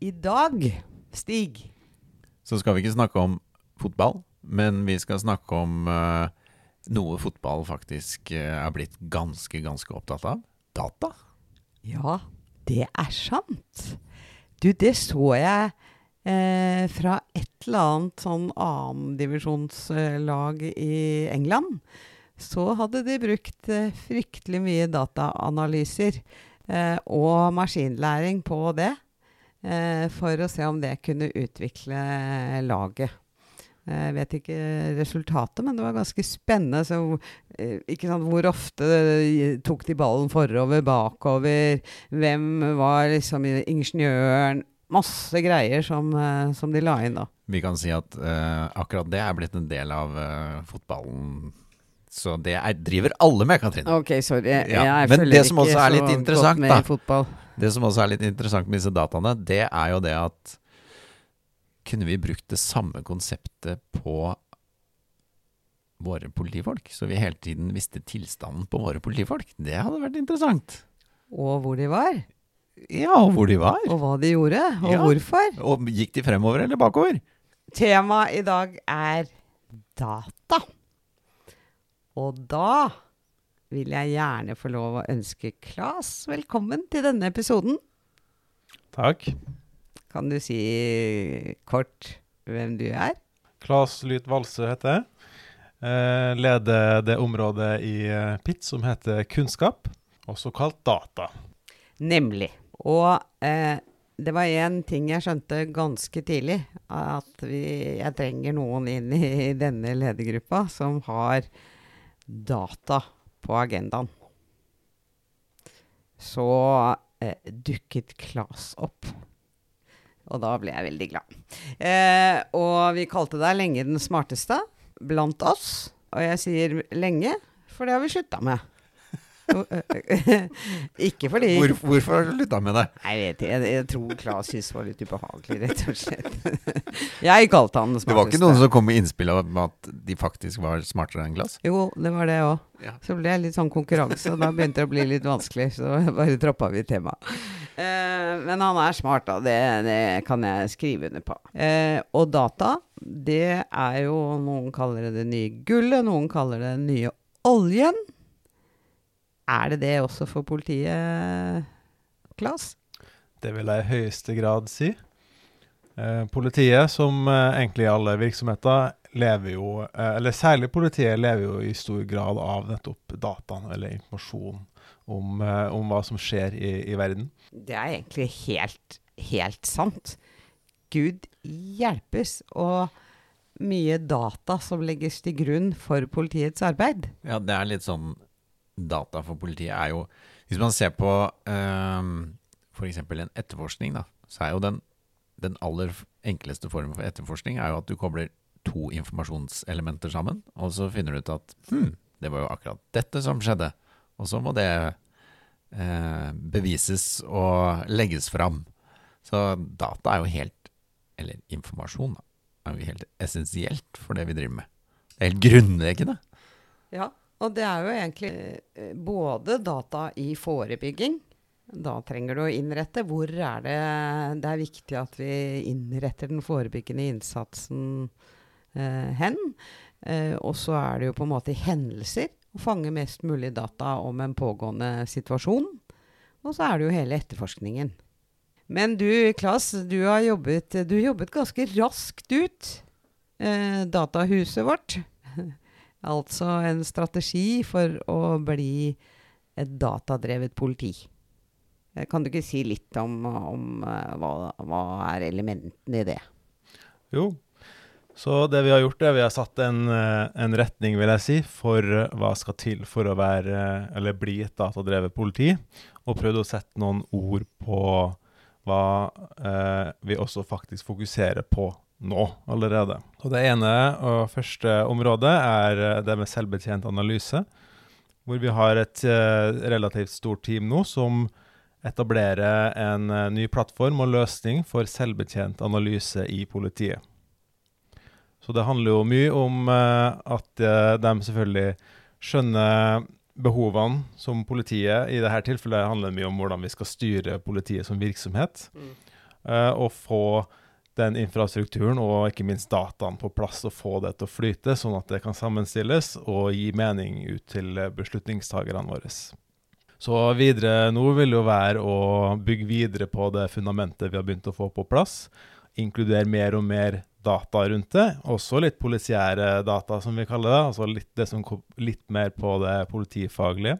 I dag, Stig, Så skal vi ikke snakke om fotball, men vi skal snakke om uh, noe fotball faktisk uh, er blitt ganske, ganske opptatt av. Data. Ja, det er sant. Du, det så jeg eh, fra et eller annet sånn annendivisjonslag i England. Så hadde de brukt eh, fryktelig mye dataanalyser eh, og maskinlæring på det. Eh, for å se om det kunne utvikle laget. Jeg vet ikke resultatet, men det var ganske spennende. Så, eh, sant, hvor ofte eh, tok de ballen forover, bakover? Hvem var liksom ingeniøren? Masse greier som, eh, som de la inn, da. Vi kan si at uh, akkurat det er blitt en del av uh, fotballen. Så det er, driver alle med, Katrine. Ok, sorry. Jeg, Ja, jeg men det som også er litt interessant, da. Det som også er litt interessant med disse dataene, det er jo det at kunne vi brukt det samme konseptet på våre politifolk, så vi hele tiden visste tilstanden på våre politifolk? Det hadde vært interessant. Og hvor de var. Ja, og hvor de var. Og hva de gjorde. Og Ja. hvorfor. Og gikk de fremover eller bakover? Temaet i dag er data. Og da vil jeg gjerne få lov å ønske Klas velkommen til denne episoden. Takk. Kan du si kort hvem du er? Klas Lyt Valse heter jeg. Eh, leder det området i eh, PIT som heter kunnskap, også kalt data. Nemlig. Og eh, det var én ting jeg skjønte ganske tidlig. At vi, jeg trenger noen inn i denne ledergruppa som har data på agendaen. Så eh, dukket Klas opp. Og da ble jeg veldig glad. Eh, og vi kalte deg lenge den smarteste blant oss. Og jeg sier lenge, for det har vi slutta med. ikke fordi Hvor, hvorfor har du lytta med deg? Jeg vet ikke. Jeg, jeg tror Klas syntes var litt ubehagelig, rett og slett. jeg kalte han smarteste. Det var ikke noen som kom med innspill om at de faktisk var smartere enn Klas? Jo, det var det òg. Ja. Så ble det litt sånn konkurranse, og da begynte det å bli litt vanskelig. Så bare droppa vi temaet. Eh, men han er smart, da. Det, det kan jeg skrive under på. Eh, og data, det er jo Noen kaller det det nye gullet, noen kaller det den nye oljen. Er det det også for politiet, Klas? Det vil jeg i høyeste grad si. Eh, politiet, som eh, egentlig alle virksomheter, lever jo eh, Eller særlig politiet lever jo i stor grad av nettopp dataen, eller informasjon om, eh, om hva som skjer i, i verden. Det er egentlig helt, helt sant. Gud hjelpes, og mye data som legges til grunn for politiets arbeid. Ja, det er litt sånn Data for politiet er jo Hvis man ser på um, f.eks. en etterforskning, da, så er jo den, den aller enkleste formen for etterforskning er jo at du kobler to informasjonselementer sammen, og så finner du ut at hm, det var jo akkurat dette som skjedde. Og så må det eh, bevises og legges fram. Så data er jo helt, eller informasjon, da, er jo helt essensielt for det vi driver med. Det er helt grunnleggende. Ja, og det er jo egentlig eh, både data i forebygging. Da trenger du å innrette. Hvor er det det er viktig at vi innretter den forebyggende innsatsen eh, hen? Eh, og så er det jo på en måte hendelser å fange mest mulig data om en pågående situasjon. Og så er det jo hele etterforskningen. Men du, Klas, du har jobbet, du jobbet ganske raskt ut. Eh, datahuset vårt. Altså en strategi for å bli et datadrevet politi. Eh, Kan du ikke si litt om, om eh, hva, hva er elementene i det? Jo. Så det vi har gjort, er vi har satt en, eh, en retning, vil jeg si, for hva skal til for å være, eller bli et datadrevet politi, og prøvd å sette noen ord på hva eh, vi også faktisk fokuserer på nå allerede. Og Det ene og første området er eh, det med selvbetjent analyse, hvor vi har et eh, relativt stort team nå som etablerer en eh, ny plattform og løsning for selvbetjent analyse i politiet. Så det handler jo mye om at de selvfølgelig skjønner behovene som politiet I dette tilfellet handler det mye om hvordan vi skal styre politiet som virksomhet. Mm. og få den infrastrukturen og ikke minst dataen på plass og få det til å flyte, sånn at det kan sammenstilles og gi mening ut til beslutningstagerne våre. Så videre nå vil jo være å bygge videre på det fundamentet vi har begynt å få på plass. Inkludere mer og mer data rundt det. Også litt polisiære data, som vi kaller det. Altså litt, det som litt mer på det politifaglige.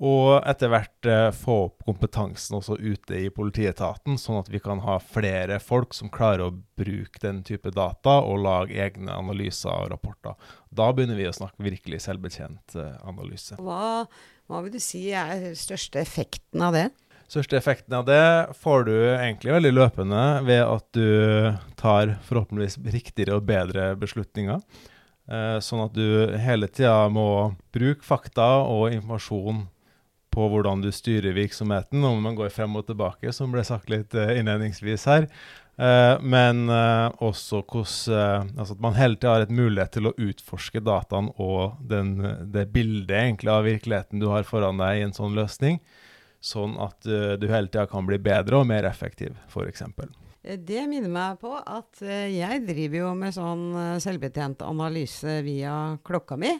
Og etter hvert eh, få opp kompetansen også ute i politietaten, sånn at vi kan ha flere folk som klarer å bruke den type data og lage egne analyser og rapporter. Da begynner vi å snakke virkelig selvbetjent eh, analyse. Hva, hva vil du si er største effekten av det? Største effekten av det får du egentlig veldig løpende ved at du tar forhåpentligvis riktigere og bedre beslutninger. Eh, sånn at du hele tida må bruke fakta og informasjon på hvordan du styrer virksomheten, om man går frem og tilbake, som ble sagt litt eh, innledningsvis her. Eh, men eh, også hvordan altså at man hele tida har et mulighet til å utforske dataen og den, det bildet egentlig av virkeligheten du har foran deg i en sånn løsning, sånn at du hele tida kan bli bedre og mer effektiv, f.eks. Det minner meg på at jeg driver jo med sånn selvbetjent analyse via klokka mi.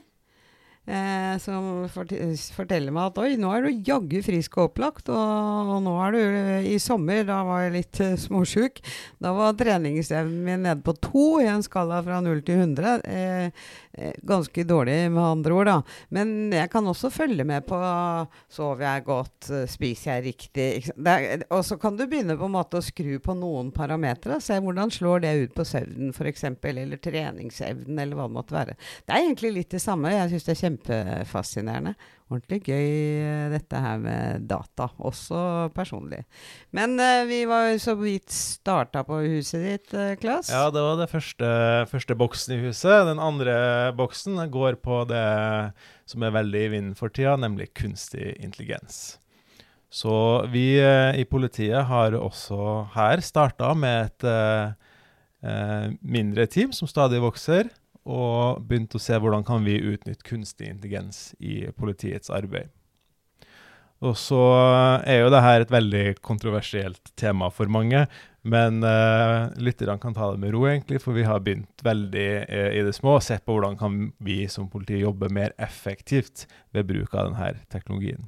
Eh, som fort forteller meg at oi, nå er du jaggu frisk og opplagt. Og, og nå er du I sommer, da var jeg litt eh, småsjuk. Da var treningsevnen min nede på to i en skala fra 0 til 100. Eh, eh, ganske dårlig, med andre ord, da. Men jeg kan også følge med på sover jeg godt, spiser jeg riktig. og så kan du begynne på en måte å skru på noen parametere. Se hvordan slår det ut på søvnen, f.eks. Eller treningsevnen, eller hva det måtte være. Det er egentlig litt det samme. Jeg syns det er kjempefascinerende. Ordentlig gøy eh, dette her med data, også personlig. Men uh, vi var så vidt starta på huset ditt, uh, Klas. Ja, det var den første, første boksen i huset. Den andre boksen går på det som er veldig i vinden for tida, nemlig kunstig intelligens. Så vi uh, i politiet har også her starta med et mindre team som stadig vokser og begynte å se hvordan kan vi utnytte kunstig intelligens i politiets arbeid. Og så er jo det her et veldig kontroversielt tema for mange, men uh, lytterne kan ta det med ro, egentlig, for vi har begynt veldig uh, i det små og sett på hvordan kan vi som politi jobbe mer effektivt ved bruk av denne teknologien.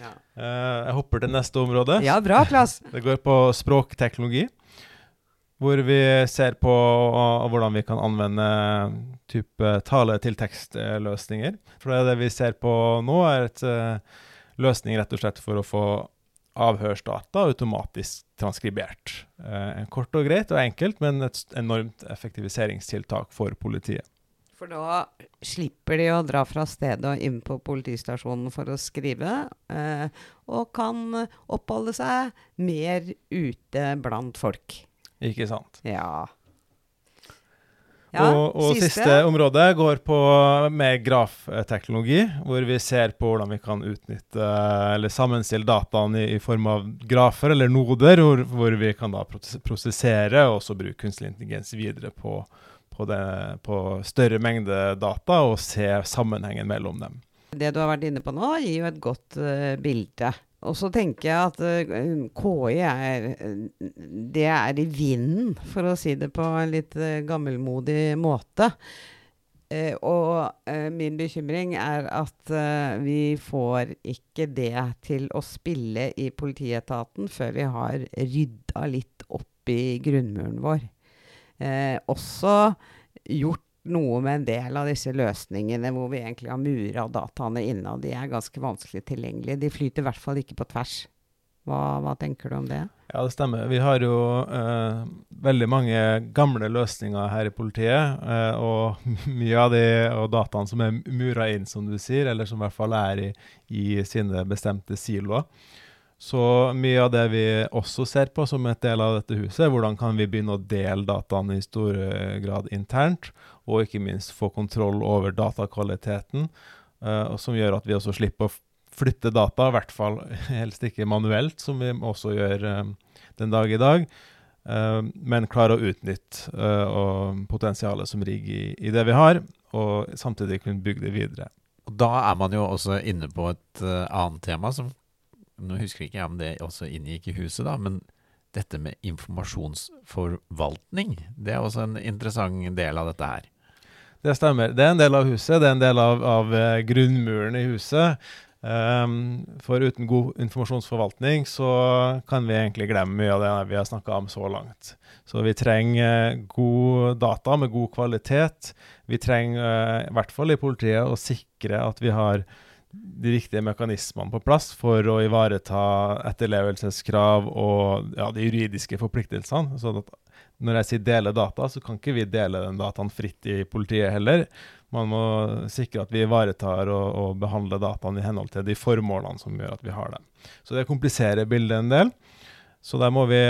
Ja. Uh, jeg hopper til neste område. Ja, bra, Klas. Det går på språkteknologi. Hvor vi ser på hvordan vi kan anvende type tale-til-tekst-løsninger. For det, det vi ser på nå, er et uh, løsning rett og slett for å få avhørsdata automatisk transkribert. Uh, kort og greit og enkelt, men et enormt effektiviseringstiltak for politiet. For da slipper de å dra fra stedet og inn på politistasjonen for å skrive, uh, og kan oppholde seg mer ute blant folk. Ikke sant. Ja. ja og, og siste. siste området går på med grafteknologi, hvor vi ser på hvordan vi kan utnytte eller sammenstille dataene i, i form av grafer eller noder, hvor, hvor, vi kan da prosessere og også bruke kunstig intelligens videre på, på, det, på større mengde data og se sammenhengen mellom dem. Det du har vært inne på nå, gir jo et godt uh, bilde og så tenker jeg at uh, KI er Det er i vinden, for å si det på en litt uh, gammelmodig måte. Uh, og min bekymring er at vi får ikke det til å spille i politietaten før vi har rydda litt opp i grunnmuren vår. også gjort noe med en del av disse løsningene hvor vi egentlig har mura dataene inne, og de er ganske vanskelig tilgjengelige. De flyter i hvert fall ikke på tvers. Hva, hva, tenker du om det? Ja, det stemmer. Vi har jo eh, veldig mange gamle løsninger her i politiet. Eh, og mye av de og dataene som er mura inn, som du sier, eller som i hvert fall er i, i sine bestemte siloer. Så mye av det vi også ser på som et del av dette huset, er hvordan kan vi begynne å dele dataene i stor grad internt, og ikke minst få kontroll over datakvaliteten, uh, som gjør at vi også slipper å flytte data, i hvert fall helst ikke manuelt, som vi også gjør uh, den dag i dag. Uh, men klare å utnytte potensialet som ligger i, i, det vi har, og samtidig kunne bygge det videre. Da er man jo også inne på et annet tema som nå husker ikke jeg om det også inngikk i huset, da, men dette med informasjonsforvaltning, det er også en interessant del av dette her. Det stemmer. Det er en del av huset, det er en del av, av uh, grunnmuren i huset. Um, for uten god informasjonsforvaltning så kan vi egentlig glemme mye av det vi har snakka om så langt. Så vi trenger god data med god kvalitet. Vi trenger, uh, i hvert fall i politiet, å sikre at vi har de riktige mekanismene på plass for å ivareta etterlevelseskrav og ja, de juridiske forpliktelsene. sånn at når jeg sier dele data, så kan ikke vi dele den dataen fritt i politiet heller. Man må sikre at vi ivaretar og, og behandler dataene i henhold til de formålene som gjør at vi har dem. Så det kompliserer bildet en del. Så der må vi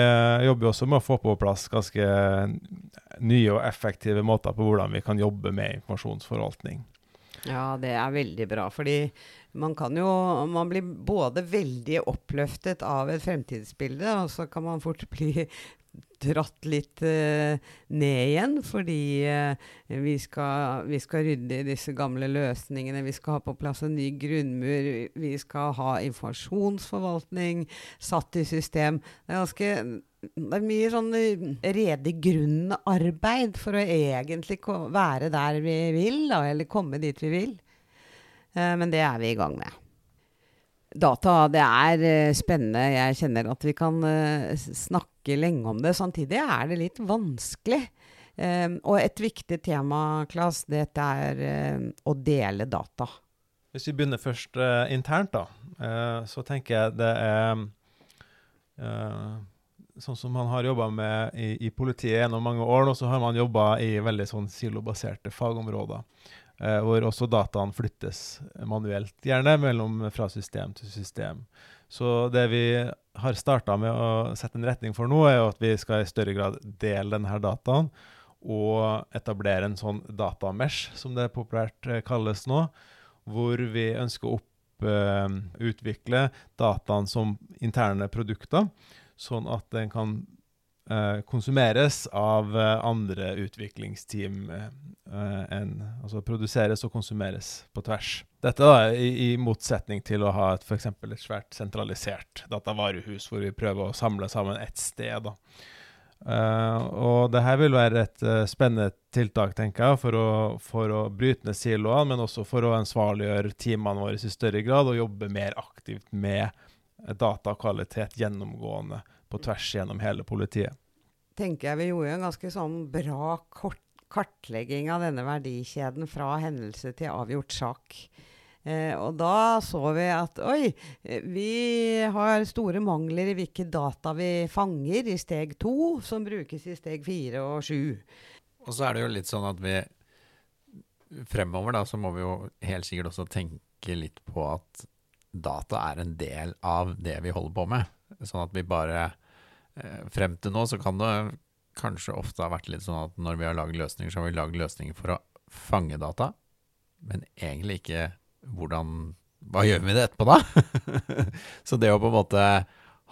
jobbe også med å få på plass ganske nye og effektive måter på hvordan vi kan jobbe med informasjonsforvaltning. Ja, det er veldig bra. Fordi man kan jo Man blir både veldig oppløftet av et fremtidsbilde, og så kan man fort bli dratt litt uh, ned igjen, fordi uh, vi, skal, vi, skal, rydde i disse gamle løsningene. Vi skal ha på plass en ny grunnmur. Vi skal ha informasjonsforvaltning satt i system. Det er ganske det er mye sånn rede redig grunn-arbeid for å egentlig være der vi vil, da, eller komme dit vi vil. Uh, men det er vi i gang med. Data, det er uh, spennende. Jeg kjenner at vi kan snakke lenge om det. Samtidig er det litt vanskelig. Og et viktig tema, Klas, dette er å dele data. Hvis vi begynner først internt, da, så tenker jeg det er sånn som man har jobba med i, i, politiet gjennom mange år, og så har man jobba i veldig sånn silobaserte fagområder. Eh, hvor også dataen flyttes manuelt, gjerne mellom, fra system til system. Så det vi har starta med å sette en retning for nå, er jo at vi skal i større grad dele denne dataen og etablere en sånn datamesh, som det populært eh, kalles nå, hvor vi ønsker å opp, uh, utvikle dataen som interne produkter sånn at den kan uh, konsumeres av uh, andre utviklingsteam uh, enn Altså produseres og konsumeres på tvers. Dette da, i, i motsetning til å ha et, for et svært sentralisert datavarehus hvor vi prøver å samle sammen ett sted. da. Uh, og det her vil være et uh, spennende tiltak, tenker jeg, for å, for å bryte ned siloene, men også for å ansvarliggjøre teamene våre i større grad og jobbe mer aktivt med datakvalitet gjennomgående på tvers gjennom hele politiet. Tenker jeg vi gjorde en ganske sånn bra kort kartlegging av denne verdikjeden fra hendelse til avgjort sak. Eh, og da så vi at oi, vi har store mangler i hvilke data vi fanger i steg to, som brukes i steg fire og sju. Og så er det jo litt sånn at vi fremover da, så må vi jo helt sikkert også tenke litt på at data er en del av det vi holder på med. Sånn at vi bare eh, Frem til nå så kan det kanskje ofte ha vært litt sånn at når vi har lagd løsninger, så har vi lagd løsninger for å fange data, men egentlig ikke hvordan Hva gjør vi med det etterpå, da? så det å på en måte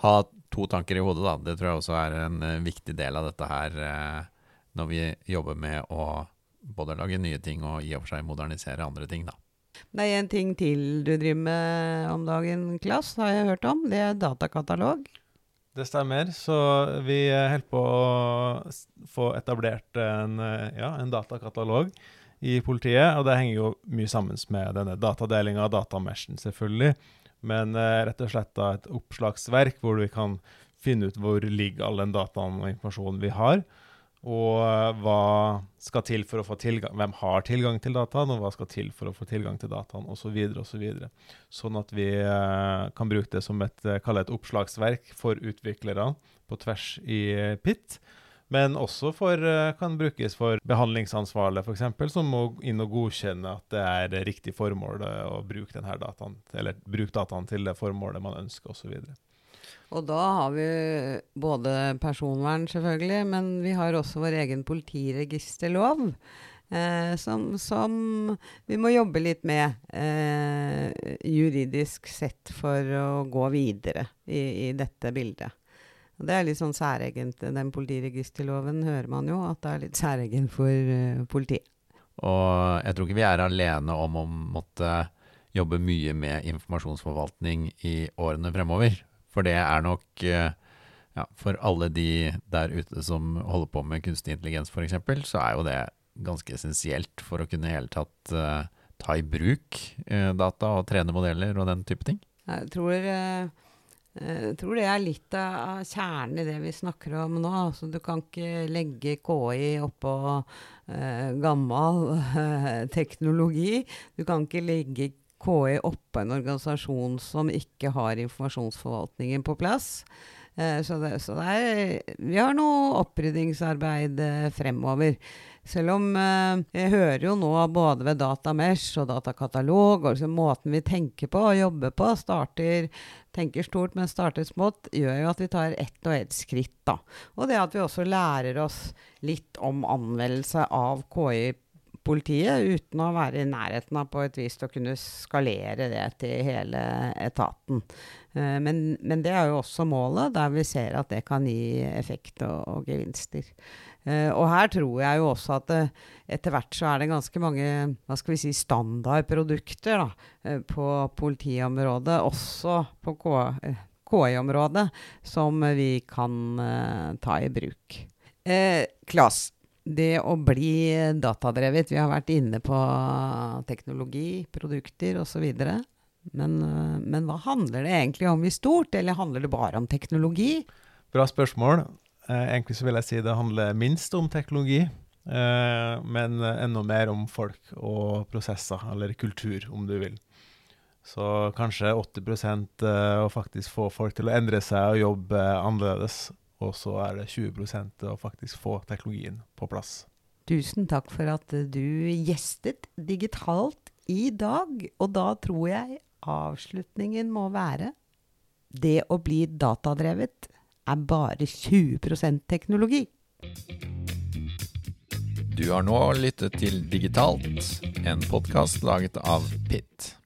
ha to tanker i hodet, da, det tror jeg også er en uh, viktig del av dette her uh, når vi jobber med å både lage nye ting og i og for seg modernisere andre ting, da. Det er en ting til du driver med om dagen, Klass, har jeg hørt om. Det er datakatalog. Det stemmer. Så vi holder på å få etablert en, ja, en datakatalog i politiet. Og det henger jo mye sammen med denne datadelinga og datameshen, selvfølgelig. Men eh, rett og slett da et oppslagsverk hvor vi kan finne ut hvor ligger all den dataen og informasjonen vi har. Og eh, hva skal til for å få tilgang Hvem har tilgang til dataen, og hva skal til for å få tilgang til dataen, osv. Så osv. Så sånn at vi eh, kan bruke det som et, eh, et oppslagsverk for utviklere på tvers i PIT. Men også for, kan brukes for behandlingsansvarlige, f.eks., som må inn og godkjenne at det er riktig formål å bruke denne dataen, eller bruke dataen til det formålet man ønsker, osv. Og da har vi både personvern, selvfølgelig, men vi har også vår egen politiregisterlov. Eh, som, som, vi må jobbe litt med eh, juridisk sett for å gå videre i, i dette bildet. Og det er litt sånn særegent. Den politiregisterloven hører man jo at det er litt særegen for uh, politiet. Og jeg tror ikke vi er alene om å måtte jobbe mye med informasjonsforvaltning i årene fremover. For det er nok uh, ja, For alle de der ute som holder på med kunstig intelligens f.eks., så er jo det ganske essensielt for å kunne i hele tatt uh, ta i bruk data og trene modeller og den type ting. Jeg tror uh, jeg tror det er litt av kjernen i det vi snakker om nå. Altså, du kan ikke legge KI oppå eh, gammel eh, teknologi. Du kan ikke legge KI oppå en organisasjon som ikke har informasjonsforvaltningen på plass. Eh, så, det, så det er, vi har noe oppryddingsarbeid eh, fremover. Selv om eh, jeg hører jo nå både ved Datamesh og Datakatalog, og liksom måten vi tenker på og jobber på, starter tenker stort, men starter smått, gjør jo at vi tar ett og ett skritt. da. Og det at vi også lærer oss litt om anvendelse av KI politiet, uten å være i nærheten av på et vis til å kunne skalere det til hele etaten. Uh, men, men, det er jo også målet, der vi ser at det kan gi effekt og, og gevinster. Uh, og her tror jeg jo også at uh, etter hvert så er det ganske mange hva skal vi si, standardprodukter da, på politiområdet, også på KI-området, som vi kan ta i bruk. Klas, det å bli datadrevet Vi har vært inne på teknologi, produkter osv. Men, men hva handler det egentlig om i stort, eller handler det bare om teknologi? Bra spørsmål. Eh, egentlig så vil jeg si det handler minst om teknologi, eh, men enda mer om folk og prosesser, eller kultur, om du vil. Så kanskje 80 eh, å faktisk få folk til å endre seg og jobbe annerledes. Og så er det 20% å faktisk få teknologien på plass. Tusen takk for at du gjestet digitalt i dag. Og da tror jeg avslutningen må være det å bli datadrevet er bare 20% teknologi. Du har nå lyttet til Digitalt, en podkast laget av Pitt.